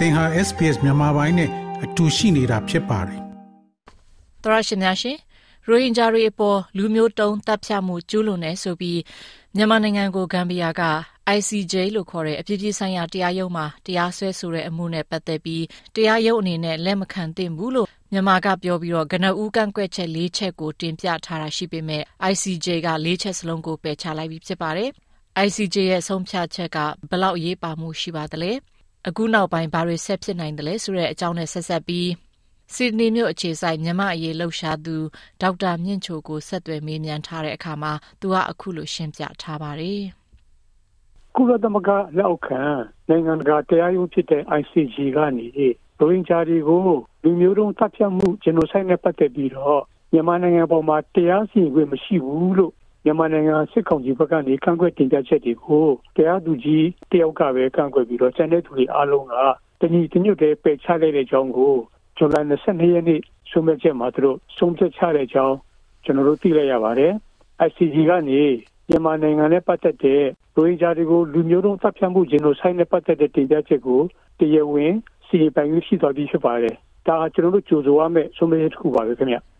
သင်ဟာ SPS မြန်မာပိုင်းနဲ့အတူရှိနေတာဖြစ်ပါတယ်။သရရှင်များရှင်ရိုဟင်ဂျာတွေအပေါ်လူမျိုးတုံးတပ်ဖြတ်မှုကျူးလွန်နေဆိုပြီးမြန်မာနိုင်ငံကိုဂမ်ဘီယာက ICJ လို့ခေါ်တဲ့အပြည်ပြည်ဆိုင်ရာတရားရုံးမှာတရားစွဲဆိုတဲ့အမှုနဲ့ပတ်သက်ပြီးတရားရုံးအနေနဲ့လက်မခံသင့်ဘူးလို့မြန်မာကပြောပြီးတော့ကနဦးကန့်ကွက်ချက်၄ချက်ကိုတင်ပြထားတာရှိပေမဲ့ ICJ က၄ချက်စလုံးကိုပယ်ချလိုက်ပြီးဖြစ်ပါတယ်။ ICJ ရဲ့ဆုံးဖြတ်ချက်ကဘလောက်အရေးပါမှုရှိပါသလဲ။ အခုနောက်ပိုင်းဘာတွေဆက်ဖြစ်နိုင်တယ်လဲဆိုတဲ့အကြောင်းနဲ့ဆက်ဆက်ပြီးစီဒနီမြို့အခြေစိုက်မြန်မာအရေးလှုပ်ရှားသူဒေါက်တာမြင့်ချိုကိုဆက်သွယ်မေးမြန်းထားတဲ့အခါမှာသူကအခုလိုရှင်းပြထားပါတယ်။ကုလသမဂ္ဂလက်အောက်ခံနိုင်ငံတကာတရားရုံးဖြစ်တဲ့ ICJ ကနေရိုဟင်ဂျာတွေကိုလူမျိုးတုံးတပ်ဖြတ်မှုဂျနိုဆိုက်နဲ့ပတ်သက်ပြီးတော့မြန်မာနိုင်ငံပေါ်မှာတရားစီရင်ခွင့်မရှိဘူးလို့ မြန်မာနိုင်ငံစစ်ကောင်စီဘက်ကနေကန့်ကွက်တင်ပြချက်တွေကိုတရားသူကြီးတယောက်ကပဲကန့်ကွက်ပြီးတော့ကျန်တဲ့သူတွေအားလုံးကတညီတညွတ်တည်းပယ်ချလိုက်တဲ့အကြောင်းကိုဇွန်လ22ရက်နေ့ဆုံးဖြတ်ချက်မှာသူတို့ဆုံးဖြတ်ချတဲ့အကြောင်းကျွန်တော်တို့သိလိုက်ရပါတယ်။ ICC ကနေမြန်မာနိုင်ငံနဲ့ပတ်သက်တဲ့ရိုဟင်ဂျာတွေကိုလူမျိုးတုံးတပ်ဖြတ်မှုဂျီနိုဆိုက်နဲ့ပတ်သက်တဲ့တင်ပြချက်ကိုတရားဝင်စီရင်ပိုင်ရှိသွားပြီဖြစ်ပါတယ်။ဒါကျွန်တော်တို့ကြိုဆိုရမယ့်ဆုံးဖြတ်ချက်တစ်ခုပါပဲခင်ဗျ။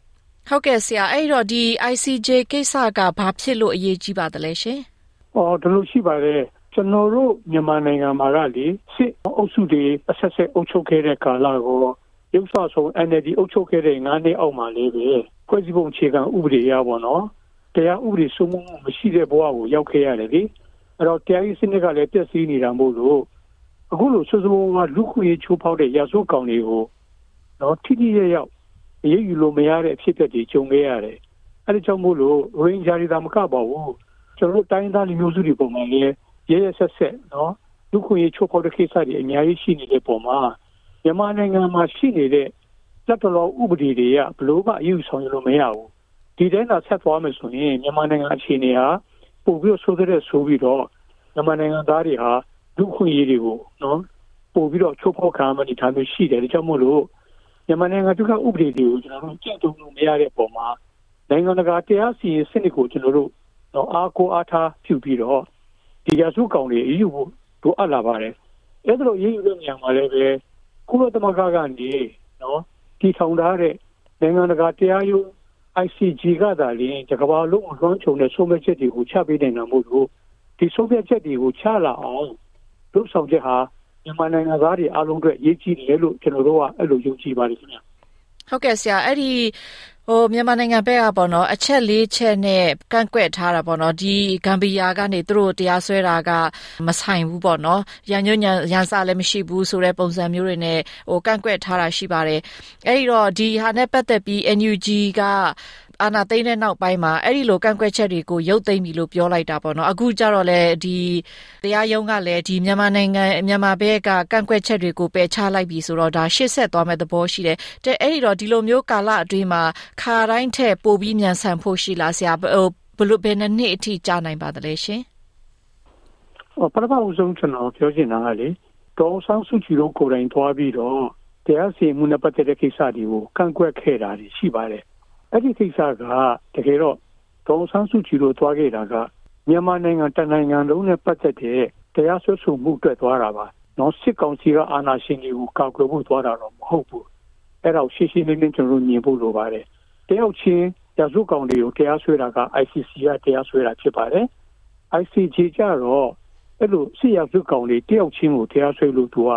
ဟုတ်ကဲ့ဆရာအဲ့တော့ဒီ ICJ ကိစ္စကဘာဖြစ်လို့အရေးကြီးပါသလဲရှင်။အော်ဒါလို့ရှိပါတယ်ကျွန်တော်တို့မြန်မာနိုင်ငံမှာကလေစစ်အုပ်စုတွေအဆက်ဆက်အုပ်ချုပ်ခဲ့တဲ့ကာလကိုရုပ်ဆဆုံး NLD အုပ်ချုပ်ခဲ့တဲ့9နှစ်အောက်မှာလေးပဲဖွဲ့စည်းပုံအခြေခံဥပဒေရပါတော့တရားဥပဒေစိုးမိုးမှုမရှိတဲ့ဘဝကိုရောက်ခဲ့ရတယ်လေအဲ့တော့တရားရေးစနစ်ကလည်းပြည့်စည်နေတာမို့လို့အခုလိုစိုးစိုးကလူခွေချိုးဖောက်တဲ့ရာဇဝတ်ကောင်တွေကိုတော့ထိထိရရောက် အရေးယူလို့မရတဲ့အဖြစ်အပျက်တွေကြုံခဲ့ရတယ်အဲ့ဒီကြောင့်မို့လို့ရိုဟင်ဂျာတွေသာမကပါဘူးကျွန်တော်တို့တိုင်းသားလူမျိုးစုတွေပုံမှန်လည်းရဲရဲဆက်ဆက်နော်လူခွေချိုးဖောက်တဲ့ကိစ္စတွေအများကြီးရှိနေတဲ့ပုံမှာမြန်မာနိုင်ငံမှာရှိနေတဲ့လက်တော်ဥပဒေတွေကဘလို့မှအယူဆောင်ရလို့မရဘူးဒီတိုင်းသာဆက်သွားမယ်ဆိုရင်မြန်မာနိုင်ငံအခြေအနေဟာပို့ပြီးဆိုးတဲ့ဆိုးပြီးတော့မြန်မာနိုင်ငံသားတွေဟာလူခွင့်ရေးတွေကိုနော်ပို့ပြီးတော့ချိုးဖောက်ခံရမယ့်ထားမျိုးရှိတယ်ဒါကြောင့်မို့လို့ မြန်မာနိုင်ငံဒုက္ခဥပဒေတွေကိုကျွန်တော်တို့ကြက်တုံလို့မရတဲ့ပုံမှာနိုင်ငံတကာတရားစီရင်စနစ်ကိုကျွန်တော်တို့တော့အားကိုအားထားပြုပြီးတော့ဒီရစုကောင်တွေအယူဖို့တို့အပ်လာပါတယ်အဲ့ဒါလိုရေးယူတဲ့နေရာမှာလည်းပဲကုလသမဂ္ဂကနေနော်တည်ထောင်ထားတဲ့နိုင်ငံတကာတရားရုံး ICG ကသာလျှင်တကဘာလုံးအလွှမ်းခြုံတဲ့ဆုံးဖြတ်ချက်တွေကိုချပေးနိုင်တာမို့လို့ဒီဆုံးဖြတ်ချက်တွေကိုချလာအောင်လုပ်ဆောင်ချက်ဟာ မြန်မာနိုင်ငံသားတွေအားလုံးအတွက်ရေးကြည့်တယ်လို့ကျွန်တော်တို့ကအဲ့လိုယုံကြည်ပါတယ်ခင်ဗျဟုတ်ကဲ့ဆရာအဲ့ဒီဟိုမြန်မာနိုင်ငံဘက်ကပေါ့နော်အချက်၄ချက်နဲ့ကန့်ကွက်ထားတာပေါ့နော်ဒီဂမ်ဘီယာကနေသူတို့တရားစွဲတာကမဆိုင်ဘူးပေါ့နော်ရန်ညွညံရန်စလည်းမရှိဘူးဆိုတဲ့ပုံစံမျိုးတွေနဲ့ဟိုကန့်ကွက်ထားတာရှိပါတယ်အဲ့ဒီတော့ဒီဟာနဲ့ပတ်သက်ပြီး NUG က အာဏာသိမ်းတဲ့နောက်ပိုင်းမှာအဲ့ဒီလိုကန့်ကွက်ချက်တွေကိုရုပ်သိမ်းပြီလို့ပြောလိုက်တာပေါ့နော်အခုကျတော့လေဒီတရားရုံးကလည်းဒီမြန်မာနိုင်ငံမြန်မာဘက်ကကန့်ကွက်ချက်တွေကိုပယ်ချလိုက်ပြီဆိုတော့ဒါရှေ့ဆက်သွားမဲ့သဘောရှိတယ်တဲ့အဲ့ဒီတော့ဒီလိုမျိုးကာလအတွင်းမှာခါတိုင်းထက်ပိုပြီးမြန်ဆန်ဖို့ရှိလားဆရာဘယ်လိုဘယ်နှစ်အထိကြာနိုင်ပါသလဲရှင်ပထမဆုံးကျွန်တော်ပြောချင်တာကလေဒေါ်ဆောင်စုကြည်တို့ကိုယ်တိုင်သွားပြီးတော့တရားစီရင်မှုနဲ့ပတ်သက်တဲ့ကိစ္စတွေကိုကန့်ကွက်ခဲ့တာရှိပါတယ် အဲ့ဒီကိစ္စကတကယ်တော့ဒေါ်ဆန်းစုကြည်တို့သွားခဲ့တာကမြန်မာနိုင်ငံတနိုင်ငံလုံးနဲ့ပတ်သက်တဲ့တရားစွဲဆိုမှုအတွက်သွားတာပါနော်စစ်ကောင်စီကအာဏာရှင်တွေကိုကောက်ကွယ်ဖို့သွားတာတော့မဟုတ်ဘူးအဲ့တော့ရှင်းရှင်းလင်းလင်းကျွန်တော်မြင်ဖို့လိုပါတယ်တယောက်ချင်းရာဇဝကောင်တွေကိုတရားစွဲတာက ICC ကတရားစွဲတာဖြစ်ပါတယ် ICJ ကြတော့အဲ့လိုစစ်ရာဇဝကောင်တွေတယောက်ချင်းကိုတရားစွဲလို့သူက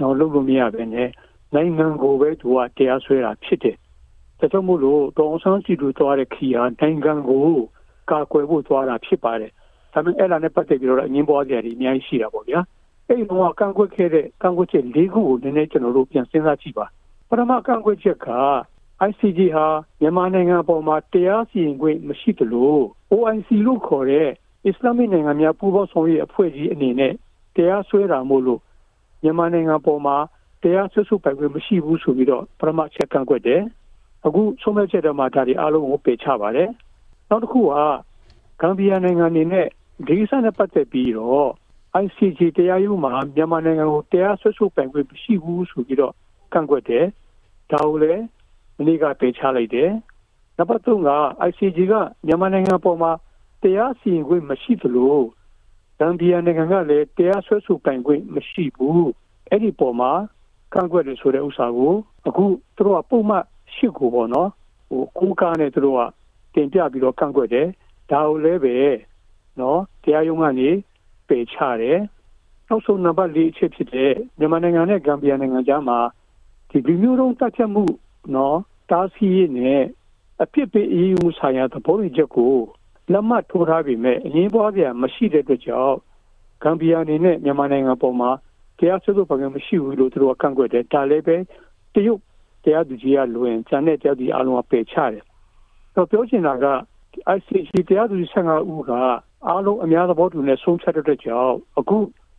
တော့လုပ်လို့မရဘဲနဲ့နိုင်ငံကိုပဲသူကတရားစွဲတာဖြစ်တယ် ဒါကြောင့်မို့လို့တောင်ဆန်းစီတို့သွားတဲ့ခီဟာနိုင်ငံကိုကာကွယ်ဖို့သွားတာဖြစ်ပါတယ်ဒါပေမဲ့အဲ့ဒါနဲ့ပတ်သက်ပြီးတော့အငင်းပွားကြတယ်အများကြီးရှိတာပေါ့ဗျာအဲ့ဒီတော့ကန့်ကွက်ခဲ့တဲ့ကန့်ကွက်ချက်၄ခုကိုနည်းနည်းကျွန်တော်တို့ပြန်စဉ်းစားကြည့်ပါပထမကန့်ကွက်ချက်က ICJ ဟာမြန်မာနိုင်ငံအပေါ်မှာတရားစီရင်ခွင့်မရှိသလို OIC လို့ခေါ်တဲ့အစ္စလာမစ်နိုင်ငံများပူးပေါင်းဆောင်ရွက်အဖွဲ့ကြီးအနေနဲ့တရားစွဲတာမို့လို့မြန်မာနိုင်ငံပေါ်မှာတရားစွဲဆိုပိုင်ခွင့်မရှိဘူးဆိုပြီးတော့ပထမချက်ကန့်ကွက်တယ် အခုဆုံးဖြတ်ချက်တော့မှဒါတွေအားလုံးကိုပယ်ချပါတယ်နောက်တစ်ခုကဂမ်ဘီယာနိုင်ငံအနေနဲ့ဒီကိစ္စနဲ့ပတ်သက်ပြီးတော့ ICJ တရားရုံးမှာမြန်မာနိုင်ငံကိုတရားစွဲဆိုပိုင်ခွင့်မရှိဘူးဆိုပြီးတော့ကန့်ကွက်တယ်ဒါကိုလည်းမနေ့ကပယ်ချလိုက်တယ်နံပါတ်3က ICJ ကမြန်မာနိုင်ငံပေါ်မှာတရားစီရင်ခွင့်မရှိသလိုဂမ်ဘီယာနိုင်ငံကလည်းတရားစွဲဆိုပိုင်ခွင့်မရှိဘူးအဲ့ဒီပေါ်မှာကန့်ကွက်တယ်ဆိုတဲ့ဥစ္စာကိုအခုသူတို့ကပုံမှန် ရှစ်ကိုပေါ့နော်ဟိုကိုးကားနဲ့သူတို့ကတင်ပြပြီးတော့ကန့်ကွက်တယ်ဒါကိုလည်းပဲနော်တရားရုံးကနေပယ်ချတယ်နောက်ဆုံးနံပါတ်၄အချက်ဖြစ်တဲ့မြန်မာနိုင်ငံနဲ့ဂမ်ဘီယာနိုင်ငံကြားမှာဒီလူမျိုးတုံးတက်ချက်မှုနော်တားဆီးရနဲ့အဖြစ်ပေးအရေးယူဆိုင်ရာသဘောတူချက်ကိုလက်မှတ်ထိုးထားပြီးမြဲအငင်းပွားပြန်မရှိတဲ့အတွက်ကြောင့်ဂမ်ဘီယာအနေနဲ့မြန်မာနိုင်ငံပေါ်မှာတရားစွဲဆိုပုံမရှိဘူးလို့သူတို့ကကန့်ကွက်တယ်ဒါလည်းပဲတရုတ် တရားသူကြီးကလွင်ကျန်တဲ့တရားသူကြီးအလုံးကပယ်ချတယ်တော့ပြောချင်တာက ICC တရားသူကြီး15ဦးကအားလုံးအများသဘောတူနဲ့ဆုံးဖြတ်တဲ့ကြောင့်အခု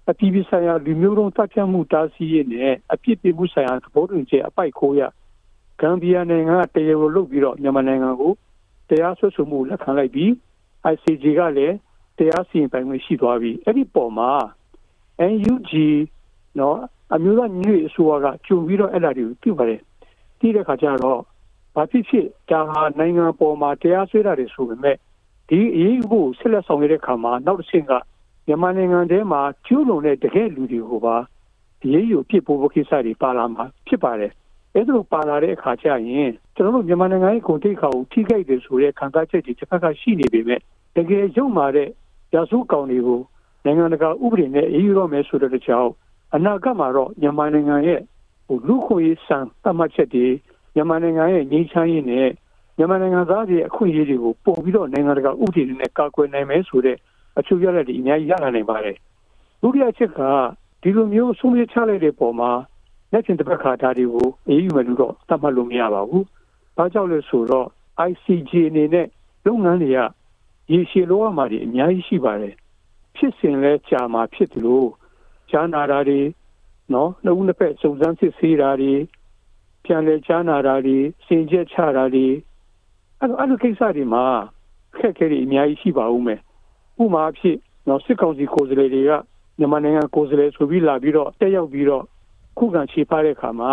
အပြည်ပြည်ဆိုင်ရာလူမျိုးတုံးတပ်ဖြတ်မှုတားဆီးရေးနဲ့အပြစ်ပေးမှုဆိုင်ရာသဘောတူချက်အပိုက်ခိုးရဂမ်ဘီယာနိုင်ငံကတရားဝင်လုပ်ပြီးတော့မြန်မာနိုင်ငံကိုတရားစွဲဆိုမှုလက်ခံလိုက်ပြီး ICJ ကလည်းတရားစီရင်ပိုင်ခွင့်ရှိသွားပြီအဲ့ဒီပေါ်မှာ NUG နော်အမျိုးသားညီညွတ်ရေးအစိုးရကကြုံပြီးတော့အဲ့ဒါတွေကိုပြုပါတယ် ပြီးတဲ့ခါကျတော့ဘာဖြစ်ဖြစ်ဒါဟာနိုင်ငံပေါ်မှာတရားစွဲတာတွေဆိုပေမဲ့ဒီအရေးကိုဆက်လက်ဆောင်ရွက်တဲ့ခါမှာနောက်တစ်ဆင့်ကမြန်မာနိုင်ငံထဲမှာကျူးလွန်တဲ့တကယ်လူတွေကိုပါဒီရေးယူပြစ်ဖို့ကိစ္စတွေပါလာမှာဖြစ်ပါတယ်အဲ့ဒါလိုပါလာတဲ့အခါကျရင်ကျွန်တော်တို့မြန်မာနိုင်ငံရဲ့ကုန်တိတ်ခါကိုထိခိုက်တယ်ဆိုတဲ့ခံစားချက်တွေတစ်ဖက်ကရှိနေပေမဲ့တကယ်ရုံမာတဲ့ရာစုကောင်တွေကိုနိုင်ငံတကာဥပဒေနဲ့အေးယူတော့မယ်ဆိုတဲ့ကြောင့်အနာဂတ်မှာတော့မြန်မာနိုင်ငံရဲ့ ဟိုလူခွေစံသတ်မှတ်ချက်တွေမြန်မာနိုင်ငံရဲ့ငြိမ်းချမ်းရေးနဲ့မြန်မာနိုင်ငံသားတွေအခွင့်အရေးတွေကိုပုံပြီးတော့နိုင်ငံတကာဥပဒေတွေနဲ့ကာကွယ်နိုင်မယ်ဆိုတဲ့အချို့ရတဲ့ဒီအများကြီးရလာနိုင်ပါတယ်ဒုတိယချက်ကဒီလိုမျိုးဆုံးဖြတ်ချလိုက်တဲ့ပုံမှာလက်ကျင်တစ်ပတ်ခါဒါတွေကိုအေးယူမယ်လို့တော့သတ်မှတ်လို့မရပါဘူး။ဘာကြောင့်လဲဆိုတော့ ICJ အနေနဲ့လုပ်ငန်းတွေကရေရှည်လောရမှာတွေအများကြီးရှိပါတယ်။ဖြစ်စဉ်လဲကြာမှာဖြစ်တယ်လို့ကြားနာတာတွေ နော်နှုတ်နှစ်ဖက်စုံစမ်းစစ်ဆေးတာတွေပြန်လဲကြားနာတာတွေစင်ကြက်ချတာတွေအဲ့လိုအဲ့လိုကိစ္စတွေမှာခက်ခဲတွေအများကြီးရှိပါဦးမယ်။ဥပမာဖြစ်နော်စစ်ကောင်စီကိုယ်စားလှယ်တွေကမြန်မာနိုင်ငံကိုယ်စားလှယ်ဆိုပြီးလာပြီးတော့တက်ရောက်ပြီးတော့ခုခံခြေဖားတဲ့အခါမှာ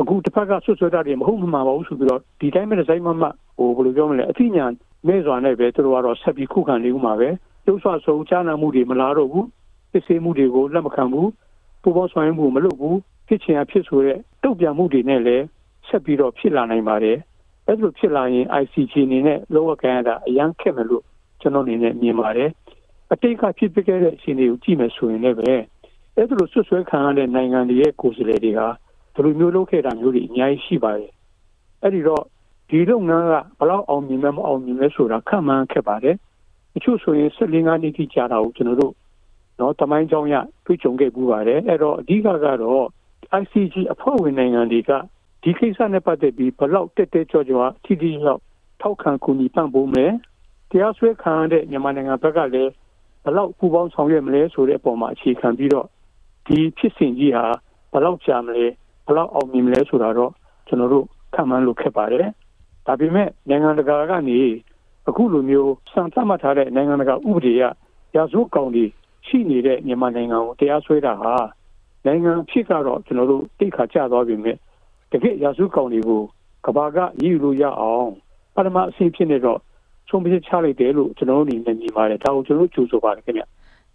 အခုတစ်ဖက်ကဆွဆွတာတွေမဟုတ်မှမပါဘူးဆိုပြီးတော့ဒီတိုင်းပဲဒီဇိုင်းမမဟိုဘယ်လိုပြောမလဲအသိဉာဏ်မဲ့စွာနဲ့ပဲသူတို့ကတော့ဆက်ပြီးခုခံနေဦးမှာပဲကျုပ်ဆွဆုံးကြားနာမှုတွေမလာတော့ဘူးစစ်ဆေးမှုတွေကိုလက်မခံဘူး ပူပေါင်းဆောင်ရွက်မှုမလုပ်ဘူးဖြစ်ချင်အဖြစ်ဆိုတဲ့တုတ်ပြန်မှုတွေနဲ့လည်းဆက်ပြီးတော့ဖြစ်လာနိုင်ပါတယ်အဲ့လိုဖြစ်လာရင် ICG အနေနဲ့လောကကန်ရတာအရန်ခက်မယ်လို့ကျွန်တော်အနေနဲ့မြင်ပါတယ်အတိတ်ကဖြစ်ပခဲ့တဲ့အချိန်တွေကိုကြည့်မယ်ဆိုရင်လည်းပဲအဲ့ဒါလိုဆွဆွဲခံရတဲ့နိုင်ငံတွေရဲ့ကိုယ်စားလှယ်တွေကဘယ်လိုမျိုးလုပ်ခဲ့တာမျိုးတွေအများကြီးရှိပါတယ်အဲ့ဒီတော့ဒီလုပ်ငန်းကဘလောက်အောင်မြင်မဲမအောင်မြင်မဲဆိုတာခံမှန်းခဲ့ပါတယ်တချို့ဆိုရင်၁၄နှစ်တိကြာတာကိုကျွန်တော်တို့ နော်တမိုင်းကြောင်းရတွေ့ကြုံခဲ့ပူပါတယ်အဲ့တော့အဓိကကတော့ ICG အဖွဲ့ဝင်နိုင်ငံတွေကဒီကိစ္စနဲ့ပတ်သက်ပြီးဘလောက်တက်တက်ကြွကြွထိထိရောက်ထောက်ခံကူညီပံ့ပိုးမယ်တရားစွဲခံရတဲ့မြန်မာနိုင်ငံဘက်ကလည်းဘလောက်ပူပေါင်းဆောင်ရွက်မလဲဆိုတဲ့အပေါ်မှာအခြေခံပြီးတော့ဒီဖြစ်စဉ်ကြီးဟာဘယ်လောက်ကြာမလဲဘယ်လောက်အောင်မြင်မလဲဆိုတာတော့ကျွန်တော်တို့ခံမှန်းလို့ခက်ပါတယ်ဒါပေမဲ့နိုင်ငံတကာကနေအခုလိုမျိုးစံသတ်မှတ်ထားတဲ့နိုင်ငံတကာဥပဒေရရာဇဝတ်ကောင်တွေ ရှိနေတဲ့မြန်မာနိုင်ငံကိုတရားစွဲတာဟာနိုင်ငံဖြစ်ကတော့ကျွန်တော်တို့တိတ်ခါကြသွားပြီမြဲတကယ်ရာဇဝတ်ကောင်တွေကိုကဘာကရည်လို့ရအောင်ပထမအဆင့်ဖြစ်နေတော့ဆုံးဖြတ်ချလိုက်တယ်လို့ကျွန်တော်တို့အနေနဲ့မြင်ပါတယ်ဒါကိုကျွန်တော်တို့ကြိုဆိုပါတယ်ခင်ဗျ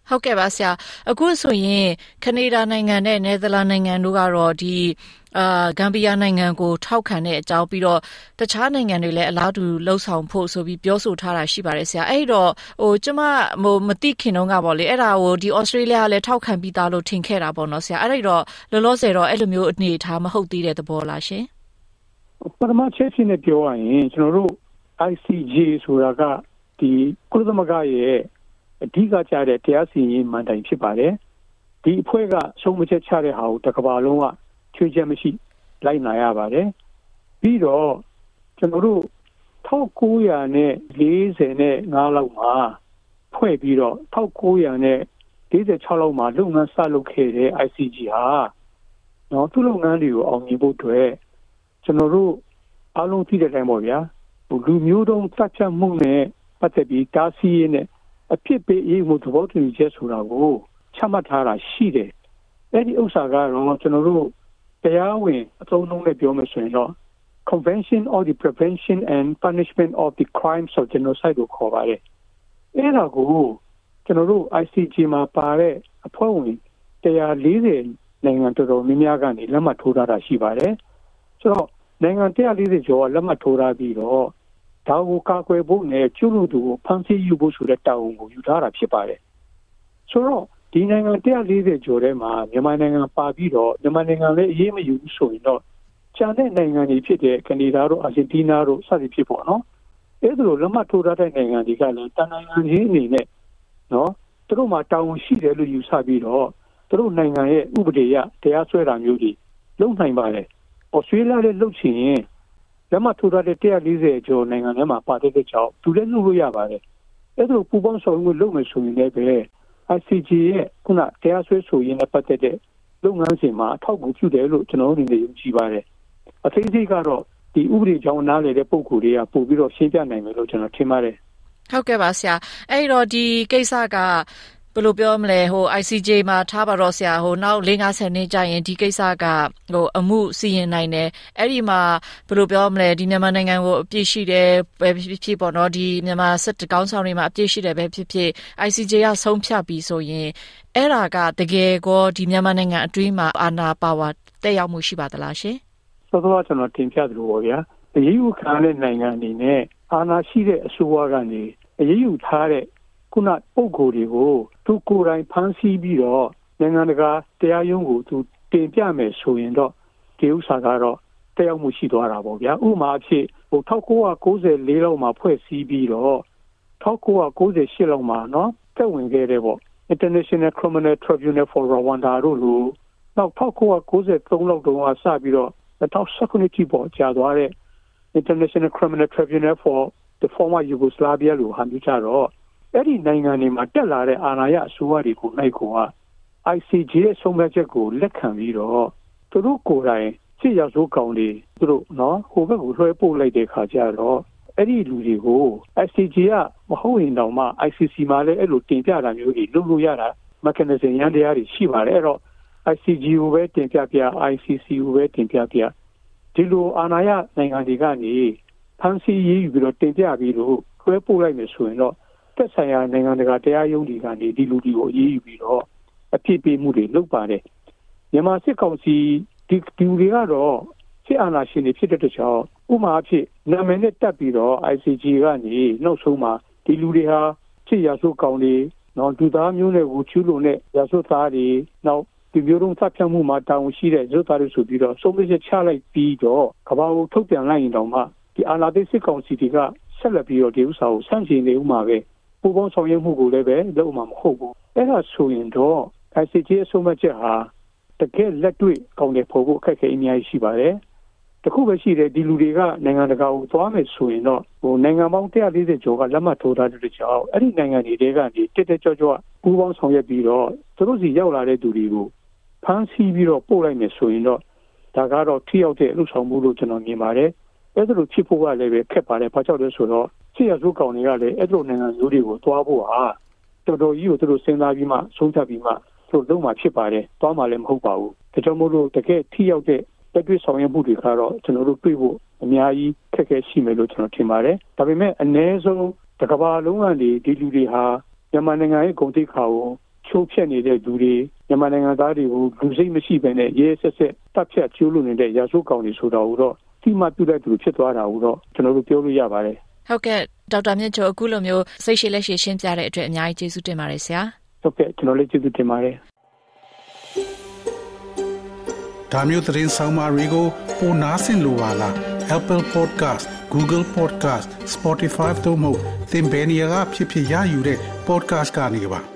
ဟုတ်ကဲ့ပါဆရာအခုဆိုရင်ကနေဒါနိုင်ငံနဲ့နယ်သာလန်နိုင်ငံတို့ကတော့ဒီအာဂမ်ဘီယာနိုင်ငံကိုထောက်ခံတဲ့အကြောင်းပြီးတော့တခြားနိုင်ငံတွေလည်းအလားတူလှုပ်ဆောင်ဖို့ဆိုပြီးပြောဆိုထားတာရှိပါတယ်ဆရာအဲ့တော့ဟိုကျမဟိုမသိခင်တော့ကပေါ့လေအဲ့ဒါကိုဒီဩစတြေးလျကလည်းထောက်ခံပြီးသားလို့ထင်ခဲ့တာပေါ့နော်ဆရာအဲ့တော့လောလောဆယ်တော့အဲ့လိုမျိုးအနေထားမဟုတ်သေးတဲ့သဘောလားရှင်ပထမချက်ချင်းနဲ့ပြောရရင်ကျွန်တော်တို့ ICJ ဆိုတာကဒီကုလသမဂ္ဂရဲ့ အဓိကကျတဲ့တရားစီရင်မှန်တိုင်ဖြစ်ပါတယ်ဒီအဖွဲ့ကဆုံးမချက်ချတဲ့ဟာကိုတကဘာလုံးကချွေးချက်မရှိ လိုက်နာရပါတယ်ပြီးတော့ကျွန်တော်တို့1940နဲ့45လောက်မှာဖွဲ့ပြီးတော့1900နဲ့46လောက်မှာလုပ်ငန်းစလုပ်ခဲ့တဲ့ ICG ဟာနော်သူ့လုပ်ငန်းတွေကိုအောင်မြင်ဖို့အတွက်ကျွန်တော်တို့အားလုံးသိတဲ့အတိုင်းပေါ့ဗျာလူမျိုးတုံးစက်ချက်မှုနဲ့ပတ်သက်ပြီးတားဆီးရင်းနဲ့ အဖြစ်ပေးရေးမှုသဘောတူညီချက်ဆိုတာကိုချမှတ်ထားတာရှိတယ်။အဲ့ဒီဥစ္စာကတော့ကျွန်တော်တို့တရားဝင်အသုံးအနှုန်းနဲ့ပြောမယ်ဆိုရင်တော့ Convention on the Prevention and Punishment of the Crimes of Genocide ကိုခေါ်ပါတယ်။အဲ့ဒါကိုကျွန်တော်တို့ ICJ မှာပါတဲ့အဖွဲ့ဝင်140နိုင်ငံတော်တော်များများကနေလက်မှတ်ထိုးထားတာရှိပါတယ်ဆိုတော့နိုင်ငံ140ကျော်လက်မှတ်ထိုးထားပြီးတော့ ဒါကိုကာကွယ်ဖို့နဲ့ကျွလူသူကိုဖမ်းဆီးယူဖို့ဆိုတဲ့တာဝန်ကိုယူထားတာဖြစ်ပါတယ်ဆိုတော့ဒီနိုင်ငံ140ကျော်ထဲမှာမြန်မာနိုင်ငံပါပြီးတော့မြန်မာနိုင်ငံလည်းအရေးမယူဘူးဆိုရင်တော့ကျန်တဲ့နိုင်ငံတွေဖြစ်တဲ့ကနေဒါတို့အာဂျင်တီးနားတို့စသည်ဖြစ်ပေါ့နော်အဲ့ဒါလိုလက်မှတ်ထိုးထားတဲ့နိုင်ငံတွေကလည်းတန်နိုင်ငံချင်းအနေနဲ့နော်သူတို့မှာတာဝန်ရှိတယ်လို့ယူဆပြီးတော့သူတို့နိုင်ငံရဲ့ဥပဒေအရတရားစွဲတာမျိုးတွေလုပ်နိုင်ပါတယ်။ဩစတြေးလျလည်းလုပ်ချင်ရင် လက်မှတ်ထိုးထားတဲ့140ကျော်နိုင်ငံထဲမှာပါတဲ့ကြောင့်သူလည်းလုပ်လို့ရပါတယ်။အဲ့ဒါပူပေါင်းဆောင်မှုလုပ်မယ်ဆိုရင်လည်းပဲ ICJ ရဲ့ခုနတရားစွဲဆိုရင်းနဲ့ပတ်သက်တဲ့လုပ်ငန်းစဉ်မှာအထောက်အကူပြုတယ်လို့ကျွန်တော်တို့အနေနဲ့ယုံကြည်ပါတယ်။အသေးစိတ်ကတော့ဒီဥပဒေကြောင်းနားလေတဲ့ပုံကိုယ်တွေကပို့ပြီးတော့ရှင်းပြနိုင်မယ်လို့ကျွန်တော်ထင်ပါတယ်။ဟုတ်ကဲ့ပါဆရာ။အဲ့တော့ဒီကိစ္စက ဘယ်လိုပြောမလဲဟို ICJ မှာထားပါတော့ဆရာဟိုနောက်50နှစ်ကြာရင်ဒီကိစ္စကဟိုအမှုစီရင်နိုင်တယ်အဲ့ဒီမှာဘယ်လိုပြောမလဲဒီမြန်မာနိုင်ငံကိုအပြည့်ရှိတယ်ပဲဖြစ်ဖြစ်ပေါ့နော်ဒီမြန်မာစစ်တကောင်းဆောင်တွေမှာအပြည့်ရှိတယ်ပဲဖြစ်ဖြစ် ICJ ကဆုံးဖြတ်ပြီးဆိုရင်အဲ့ဒါကတကယ်ကိုဒီမြန်မာနိုင်ငံအတွင်းမှာအာဏာပါဝါတက်ရောက်မှုရှိပါသလားရှင်စောစောကျွန်တော်တင်ပြသလိုပါဗျာအရေးယူခံတဲ့နိုင်ငံအနေနဲ့အာဏာရှိတဲ့အစိုးရကနေအရေးယူထားတဲ့ ခုနပုံကိုယ်တွေကိုသူကိုယ်တိုင်ဖမ်းဆီးပြီးတော့နိုင်ငံတကာတရားရုံးကိုသူတင်ပြမယ်ဆိုရင်တော့ဒီဥစ္စာကတော့တက်ရောက်မှုရှိသွားတာပေါ့ဗျာဥပမာအဖြစ်ဟို1994လောက်မှာဖွဲ့စည်းပြီးတော့1998လောက်မှာเนาะတက်ဝင်ခဲ့တယ်ပေါ့ International Criminal Tribunal for Rwanda တို့လိုနောက်1993လောက်တုန်းကစပြီးတော့2019ထိပေါ့ကြာသွားတဲ့ International Criminal Tribunal for the former Yugoslavia လို့ဟာမျိုးကြတော့ အဲ့ဒီနိုင်ငံတွေမှာတက်လာတဲ့အာဏာရအစိုးရတွေကိုနိုင်ကိုက ICJ ရဲ့ဆုံးဖြတ်ချက်ကိုလက်ခံပြီးတော့သူတို့ကိုယ်တိုင်စစ်ရောက်စိုးကောင်တွေသူတို့နော်ဟိုဘက်ကိုလွှဲပို့လိုက်တဲ့ခါကျတော့အဲ့ဒီလူတွေကို ICJ ကမဟုတ်ရင်တောင်မှ ICC မှာလည်းအဲ့လိုတင်ပြတာမျိုးတွေလုပ်လို့ရတာ mechanism ရန်တရားတွေရှိပါတယ်အဲ့တော့ ICG ကိုပဲတင်ပြပြ ICC ကိုပဲတင်ပြပြဒီလိုအာဏာရနိုင်ငံတွေကနေဖန်ဆီးရေးယူပြီးတော့တင်ပြပြီးလို့ခွဲပို့လိုက်မယ်ဆိုရင်တော့ သက်ဆိုင်ရာနိုင်ငံတကာတရားရုံးတွေကနေဒီလူတွေကိုအေးအေးပြီးတော့အဖြစ်ပေးမှုတွေလုပ်ပါတယ်မြန်မာစစ်ကောင်စီဒီဒီတွေကတော့စစ်အာဏာရှင်တွေဖြစ်တဲ့တခြားဥမာအဖြစ်နာမည်နဲ့တက်ပြီးတော့ ICG ကနေနောက်ဆုံးမှာဒီလူတွေဟာစစ်ရာစုကောင်တွေနော်ဒူသားမျိုးတွေကိုချူးလွန်တဲ့ရာစုသားတွေနောက်ဒီမျိုးလုံးသတ်ဖြတ်မှုမှာတောင်းရှိတဲ့ရုပ်သားတွေဆိုပြီးတော့ဆုံးဖြတ်ချက်ချလိုက်ပြီးတော့ကဘာကိုထုတ်ပြန်လိုက်ရင်တော့မှဒီအာဏာသိမ်းစစ်ကောင်စီတွေကဆက်လက်ပြီးတော့ဒီဥစ္စာကိုဆန့်ကျင်နေဥမှာပဲ ပူပေါင်းဆောင်ရွက်မှုကိုလည်းပဲလုပ်မှာမဟုတ်ဘူးအဲ့ဒါဆိုရင်တော့ ICJ အဆုံးအချက်ဟာတကယ်လက်တွေ့ကောင်းတဲ့ဖို့ကိုအခက်အခဲအများကြီးရှိပါတယ်တခုပဲရှိတယ်ဒီလူတွေကနိုင်ငံတကာကိုသွားမယ်ဆိုရင်တော့ဟိုနိုင်ငံပေါင်း140ကျော်ကလက်မှတ်ထိုးထားတဲ့ကြောင့်အဲ့ဒီနိုင်ငံတွေတဲကနေတက်တက်ကြွကြွပူးပေါင်းဆောင်ရွက်ပြီးတော့သူတို့စီရောက်လာတဲ့သူတွေကိုဖမ်းဆီးပြီးတော့ပို့လိုက်မယ်ဆိုရင်တော့ဒါကတော့ထိရောက်တဲ့အလုပ်ဆောင်မှုလို့ကျွန်တော်မြင်ပါတယ်အဲ့ဒါလိုဖြစ်ဖို့ကလည်းပဲခက်ပါတယ်ဘာကြောင့်လဲဆိုတော့ စစ်ရစုကောင်တွေကလည်းအဲ့လိုနိုင်ငံမျိုးတွေကိုတွားဖို့ဟာတော်တော်ကြီးကိုသူတို့စဉ်းစားပြီးမှဆုံးဖြတ်ပြီးမှသူတို့လုံးမှာဖြစ်ပါတယ်တွားမှလည်းမဟုတ်ပါဘူးဒါကြောင့်မို့လို့တကယ်ထိရောက်တဲ့တက်တွေ့ဆောင်ရွက်မှုတွေကတော့ကျွန်တော်တို့တွေ့ဖို့အများကြီးခက်ခဲရှိမယ်လို့ကျွန်တော်ထင်ပါတယ်ဒါပေမဲ့အ ਨੇ ဆုံးတစ်ကမ္ဘာလုံးကနေဒီလူတွေဟာမြန်မာနိုင်ငံရဲ့ဂုဏ်သိက္ခာကိုချိုးဖျက်နေတဲ့လူတွေမြန်မာနိုင်ငံသားတွေကိုလူစိတ်မရှိဘဲနဲ့ရဲဆက်ဆက်တပ်ဖြတ်ကျိုးလို့နေတဲ့ရာဇဝတ်ကောင်တွေဆိုတာကိုတော့တိမပြုတဲ့သူဖြစ်သွားတာကိုတော့ကျွန်တော်တို့ပြောလို့ရပါတယ် ဟုတ်ကဲ့ဒေါက်တာမြင့်ကျော်အခုလိုမျိုးစိတ်ရှိလက်ရှိရှင်းပြတဲ့အတွက်အများကြီးကျေးဇူးတင်ပါတယ်ဆရာဟုတ်ကဲ့ကျွန်တော်လည်းကျေးဇူးတင်ပါတယ်ဒါမျိုးသတင်းဆောင်မတွေကိုပိုနားဆင်လိုပါလား Apple Podcast Google Podcast Spotify တို့မှာသင်ပင်ရာဖြစ်ဖြစ်ရယူတဲ့ podcast ကနေပါ